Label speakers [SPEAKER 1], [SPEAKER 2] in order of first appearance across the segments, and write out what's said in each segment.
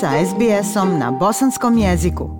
[SPEAKER 1] sa SBS-om na bosanskom jeziku.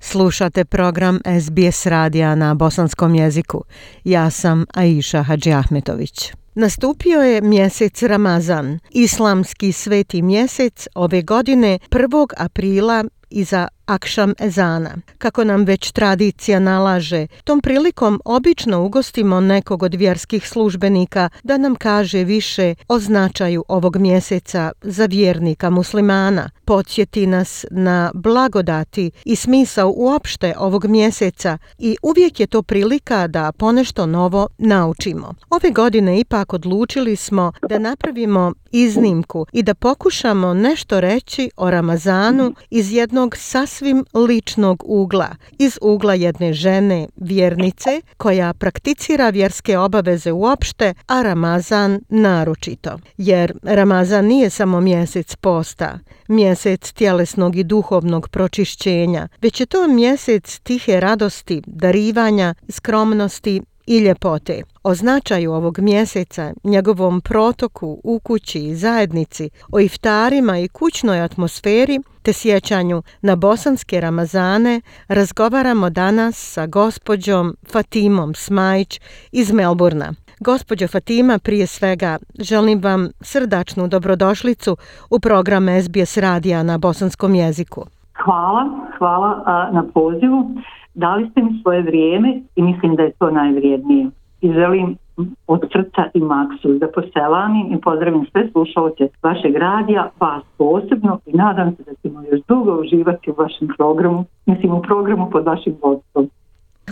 [SPEAKER 1] Slušate program SBS radija na bosanskom jeziku. Ja sam Aisha Hadži Ahmetović. Nastupio je mjesec Ramazan, islamski sveti mjesec ove godine 1. aprila i iza akšam ezana. Kako nam već tradicija nalaže, tom prilikom obično ugostimo nekog od vjerskih službenika da nam kaže više o značaju ovog mjeseca za vjernika muslimana. Podsjeti nas na blagodati i smisao uopšte ovog mjeseca i uvijek je to prilika da ponešto novo naučimo. Ove godine ipak odlučili smo da napravimo iznimku i da pokušamo nešto reći o Ramazanu iz jednog sasvim sasvim ličnog ugla, iz ugla jedne žene, vjernice, koja prakticira vjerske obaveze uopšte, a Ramazan naročito. Jer Ramazan nije samo mjesec posta, mjesec tjelesnog i duhovnog pročišćenja, već je to mjesec tihe radosti, darivanja, skromnosti i ljepote. O značaju ovog mjeseca, njegovom protoku u kući i zajednici, o iftarima i kućnoj atmosferi te sjećanju na bosanske ramazane razgovaramo danas sa gospođom Fatimom Smajić iz Melburna. Gospođo Fatima, prije svega želim vam srdačnu dobrodošlicu u program SBS radija na bosanskom jeziku.
[SPEAKER 2] Hvala, hvala na pozivu. Dali ste mi svoje vrijeme i mislim da je to najvrijednije i želim od srca i maksu da poselanim i pozdravim sve slušalce vašeg radija, vas posebno i nadam se da ćemo još dugo uživati u vašem programu, mislim u programu pod vašim vodstvom.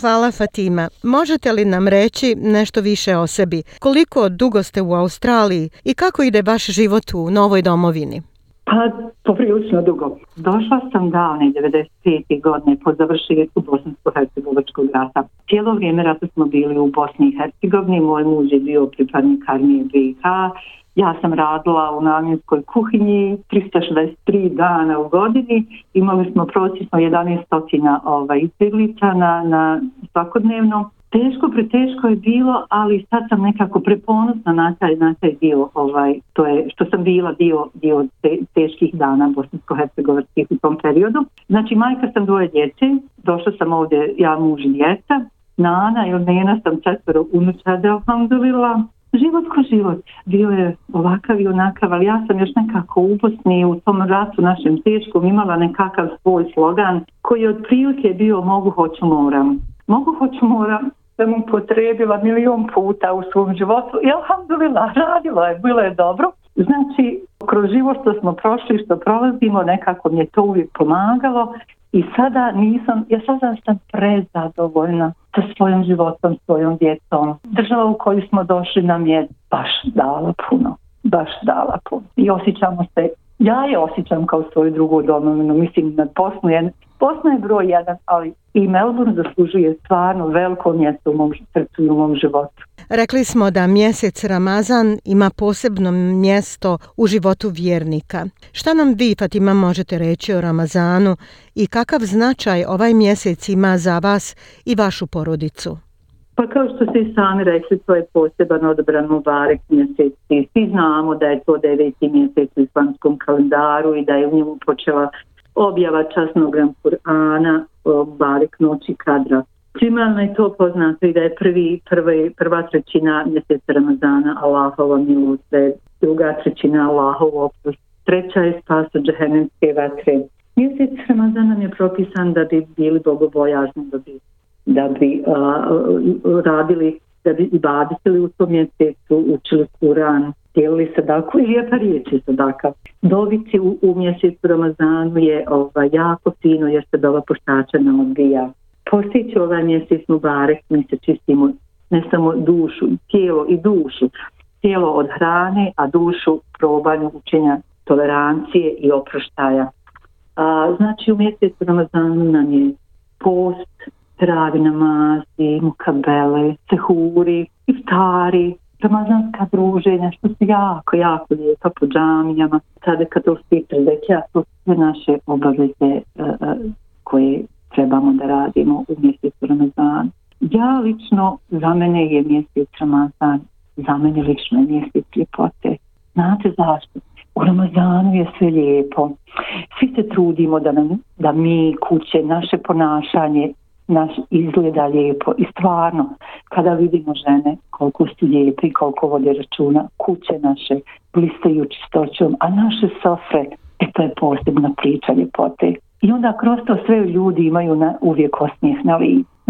[SPEAKER 1] Hvala Fatima. Možete li nam reći nešto više o sebi? Koliko dugo ste u Australiji i kako ide vaš život u novoj domovini?
[SPEAKER 2] Pa, poprilično dugo. Došla sam davne 95. godine po završetku Bosansko-Hercegovačkog rata. Cijelo vrijeme rata smo bili u Bosni i Hercegovini, moj muž je bio pripadnik armije BiH, ja sam radila u namjenskoj kuhinji 363 dana u godini. Imali smo prosječno 11 stotina ovaj, izbjeglica na svakodnevno. Teško, preteško je bilo, ali sad sam nekako preponosna na taj, na taj dio, ovaj, to je što sam bila dio, dio teških dana bosansko hercegovarskih u tom periodu. Znači, majka sam dvoje djece, došla sam ovdje, ja muž i djeca, Nana ili Nena sam četvero unučade, alhamdulillah, život ko život. Bio je ovakav i onakav, ali ja sam još nekako u Bosni u tom ratu našem teškom imala nekakav svoj slogan koji je otprilike bio mogu hoću moram. Mogu hoću moram sam upotrebila milion puta u svom životu i alhamdulillah, radila je, bilo je dobro. Znači, kroz život što smo prošli, što prolazimo, nekako mi je to uvijek pomagalo i sada nisam, ja sada sam prezadovoljna sa svojom životom, svojom djecom. Država u koju smo došli nam je baš dala puno, baš dala puno i osjećamo se ja je osjećam kao svoju drugu domovinu, mislim na Bosnu. je broj jedan, ali i Melbourne zaslužuje stvarno veliko mjesto u mom srcu i u mom životu.
[SPEAKER 1] Rekli smo da mjesec Ramazan ima posebno mjesto u životu vjernika. Šta nam vi, Fatima, možete reći o Ramazanu i kakav značaj ovaj mjesec ima za vas i vašu porodicu?
[SPEAKER 2] Pa kao što ste i sami rekli, to je poseban odabran u barek mjeseci. svi znamo da je to deveti mjesec u islamskom kalendaru i da je u njemu počela objava časnog Kur'ana barek noći kadra. Primarno je to poznato i da je prvi, prvi, prva trećina mjeseca Ramazana Allahova milost, druga trećina Allahova opust, treća je spasa džahenevske vatre. Mjesec Ramazana nam je propisan da bi bili bogobojažni da da bi radili, da bi badili u tom mjesecu, učili Kuran, dijelili sadaku i lijepa riječ je sadaka. Dovici u, u mjesecu Ramazanu je ova, jako fino jer se dova poštača nam odbija. Postići ovaj mjesec Mubarek mi se čistimo ne samo dušu, tijelo i dušu, tijelo od hrane, a dušu probanju učenja tolerancije i oproštaja. A, znači u mjesecu Ramazanu nam je post, teravih namasi, mukabele, sehuri, iftari, ramazanska druženja, što su jako, jako lijepa po džamijama. Sada to spitri dekija, to su sve naše obaveze e, e, koje trebamo da radimo u mjesecu Ramazan. Ja lično, za mene je mjesec Ramazan, za mene lično je mjesec ljepote. Znate zašto? U Ramazanu je sve lijepo. Svi se trudimo da, da mi kuće, naše ponašanje naš izgleda lijepo i stvarno kada vidimo žene koliko su lijepe i koliko vode računa kuće naše blistaju čistoćom a naše sofre e to je posebna priča ljepote i onda kroz to sve ljudi imaju na, uvijek osmijeh na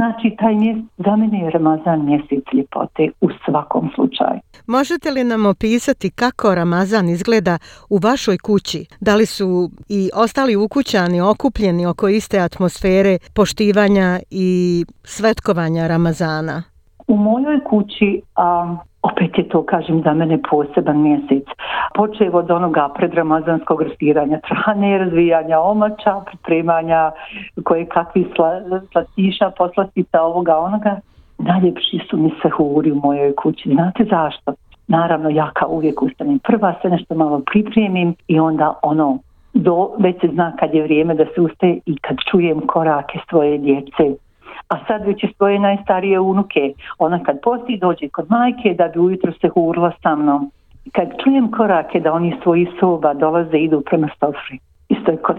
[SPEAKER 2] Znači, taj mjesec, za mene je Ramazan mjesec ljepote u svakom slučaju.
[SPEAKER 1] Možete li nam opisati kako Ramazan izgleda u vašoj kući? Da li su i ostali ukućani okupljeni oko iste atmosfere poštivanja i svetkovanja Ramazana?
[SPEAKER 2] U mojoj kući a, opet je to, kažem, za mene poseban mjesec. Počev od onoga predramazanskog rastiranja trane, razvijanja omača, pripremanja koje kakvi sla, slastiša, poslastica ovoga onoga. Najljepši su mi huri u mojoj kući. Znate zašto? Naravno, ja kao uvijek ustanem prva, sve nešto malo pripremim i onda ono, do, već se zna kad je vrijeme da se ustaje i kad čujem korake svoje djece a sad već je svoje najstarije unuke. Ona kad posti dođe kod majke da bi ujutro se hurla sa mnom. Kad čujem korake da oni svojih soba dolaze i idu prema stofri. Isto je kod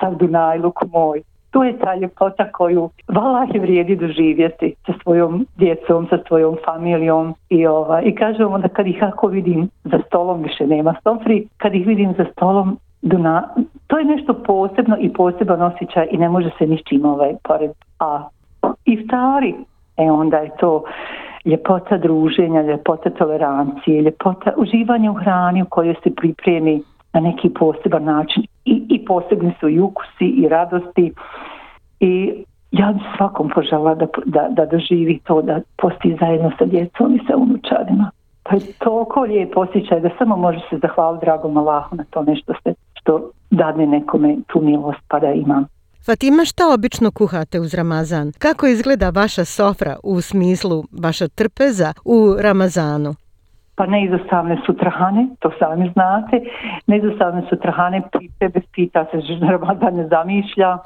[SPEAKER 2] sav Dunajluk moj. Tu je ta ljepota koju valah je vrijedi doživjeti sa svojom djecom, sa svojom familijom i ova. I kažem onda kad ih ako vidim za stolom, više nema stofri, kad ih vidim za stolom Duna, to je nešto posebno i poseban osjećaj i ne može se čim ovaj pored. A iftari. E onda je to ljepota druženja, ljepota tolerancije, ljepota uživanja u hrani u kojoj se pripremi na neki poseban način i, i posebni su i ukusi i radosti i ja bi svakom požela da, da, da doživi to da posti zajedno sa djecom i sa unučarima. To je toliko lijep osjećaj da samo može se zahvaliti dragom Allahu na to nešto što dadne nekome tu milost pa da imam.
[SPEAKER 1] Fatima, šta obično kuhate uz Ramazan? Kako izgleda vaša sofra u smislu vaša trpeza u Ramazanu?
[SPEAKER 2] Pa neizostavne su trahane, to sami znate. Neizostavne su trahane, pipe bez pita se žena ne zamišlja.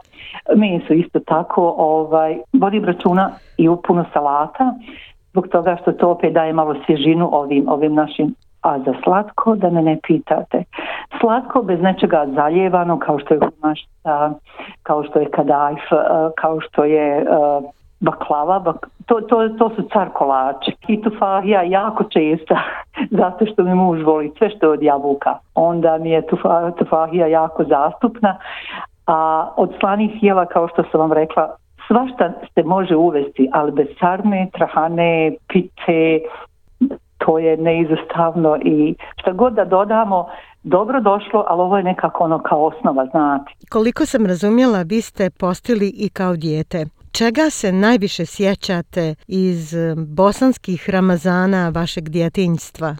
[SPEAKER 2] su isto tako, ovaj, vodim računa i upuno puno salata, zbog toga što to opet daje malo svježinu ovim, ovim našim a za slatko da me ne pitate. Slatko bez nečega zaljevano kao što je humašta, kao što je kadajf, eh, kao što je eh, baklava, to, to, to su car kolači. Kitufahija jako česta, zato što mi muž voli sve što je od jabuka. Onda mi je tu tufahija jako zastupna, a od slanih jela, kao što sam vam rekla, svašta se može uvesti, ali bez sarne, trahane, pite, to je neizostavno i šta god da dodamo dobro došlo, ali ovo je nekako ono kao osnova znati.
[SPEAKER 1] Koliko sam razumjela, vi ste postili i kao dijete. Čega se najviše sjećate iz um, bosanskih ramazana vašeg djetinjstva?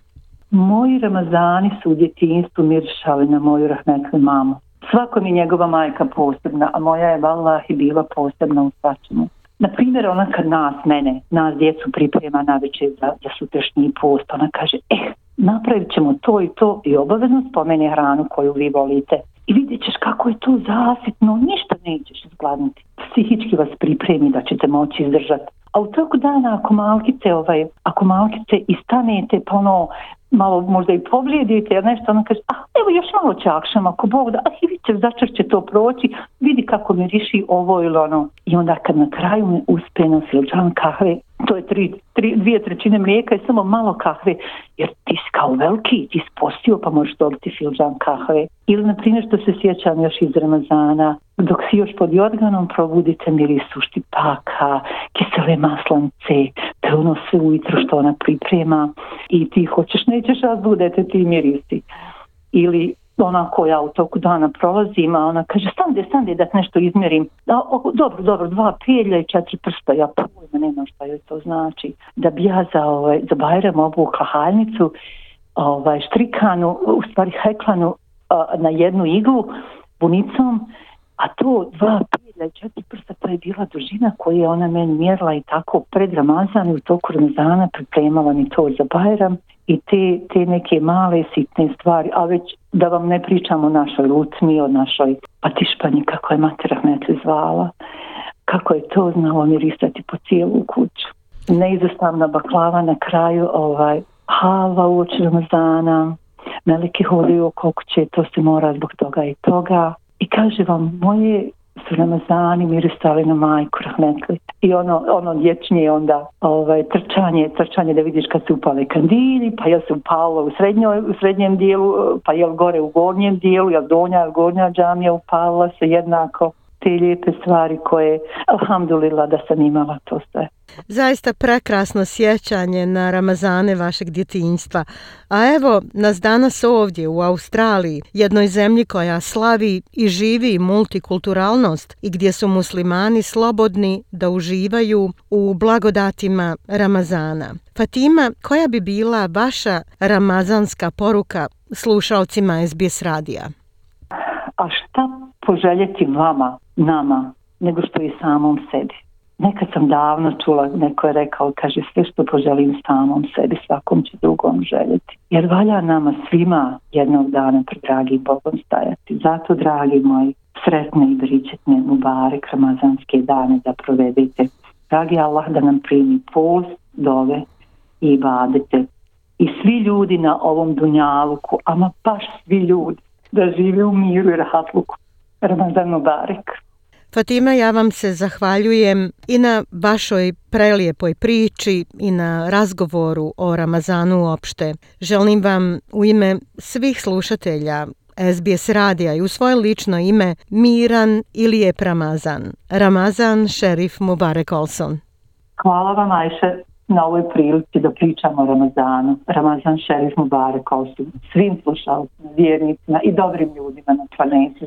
[SPEAKER 2] Moji ramazani su u djetinjstvu miršali na moju rahmetli mamu. Svako mi njegova majka posebna, a moja je i bila posebna u svačemu. Na primjer, ona kad nas, mene, nas djecu priprema na večer za, za sutrašnji post, ona kaže, eh, napravit ćemo to i to i obavezno spomene hranu koju vi volite. I vidjet ćeš kako je to zasitno, ništa nećeš izgladniti. Psihički vas pripremi da ćete moći izdržati. A u toku dana ako malkice, ovaj, ako malkice i stanete pa ono malo možda i povlijedite, jer nešto ona kaže, ah, evo još malo čakšam, ako Bog da, ah, i vidite, začer će to proći, vidi kako mi riši ovo ili ono. I onda kad na kraju me uspe na filđan kahve, to je tri, tri, dvije trećine mlijeka i samo malo kahve, jer ti si kao veliki, ti si postio pa možeš dobiti filđan kahve. Ili, na primjer, što se sjećam još iz Ramazana, dok si još pod jodganom, probudite mirisu štipaka, kisele maslance, to ono sve ujutro što ona priprema i ti hoćeš, nećeš da budete ti miristi. Ili ona koja u toku dana prolazi ima, ona kaže stande, stande da nešto izmjerim. Da, o, dobro, dobro, dva pijelja i četiri prsta, ja ne znam šta joj to znači. Da bi ja za, ovaj, za Bajram obukla haljnicu, ovaj, štrikanu, u stvari heklanu na jednu iglu bunicom, a to dva pijelja četiri prsta, to je bila dužina koju je ona meni mjerila i tako pred Ramazan i u toku Ramazana pripremala mi to za Bajram i te, te neke male sitne stvari, a već da vam ne pričam o našoj Lutmi, o našoj Patišpanji, kako je mater Rahmetli zvala, kako je to znalo mirisati po cijelu kuću. Neizostavna baklava na kraju, ovaj, Hava u oči Ramazana, Meliki hodaju oko kuće, to se mora zbog toga i toga. I kaže vam, moje su mir znani, stali na majku, rahmetli. I ono, ono dječnije onda ovaj, trčanje, trčanje da vidiš kad se upale kandili, pa jel se upalo u, srednjoj, u srednjem dijelu, pa jel gore u gornjem dijelu, jel donja, gornja džamija upala se jednako te lijepe stvari koje, alhamdulillah, da sam imala to sve.
[SPEAKER 1] Zaista prekrasno sjećanje na Ramazane vašeg djetinjstva. A evo nas danas ovdje u Australiji, jednoj zemlji koja slavi i živi multikulturalnost i gdje su muslimani slobodni da uživaju u blagodatima Ramazana. Fatima, koja bi bila vaša ramazanska poruka slušalcima SBS radija?
[SPEAKER 2] A šta poželjeti vama nama nego što i samom sebi. Nekad sam davno čula, neko je rekao, kaže sve što poželim samom sebi, svakom će drugom željeti. Jer valja nama svima jednog dana pred dragim Bogom stajati. Zato, dragi moji, sretne i bričetne mubare kramazanske dane da provedete. Dragi Allah da nam primi post, dove i badete. I svi ljudi na ovom dunjaluku, ama baš svi ljudi, da žive u miru i rahatluku. Ramazan Mubarek.
[SPEAKER 1] Fatima, ja vam se zahvaljujem i na vašoj prelijepoj priči i na razgovoru o Ramazanu uopšte. Želim vam u ime svih slušatelja SBS radija i u svoje lično ime miran i lijep Ramazan. Ramazan Šerif Mubarek Olson.
[SPEAKER 2] Hvala vam Ajše na ovoj prilici da pričamo o Ramazanu. Ramazan Šerif Mubarek Olson. Svim slušalcima, vjernicima i dobrim ljudima na planeti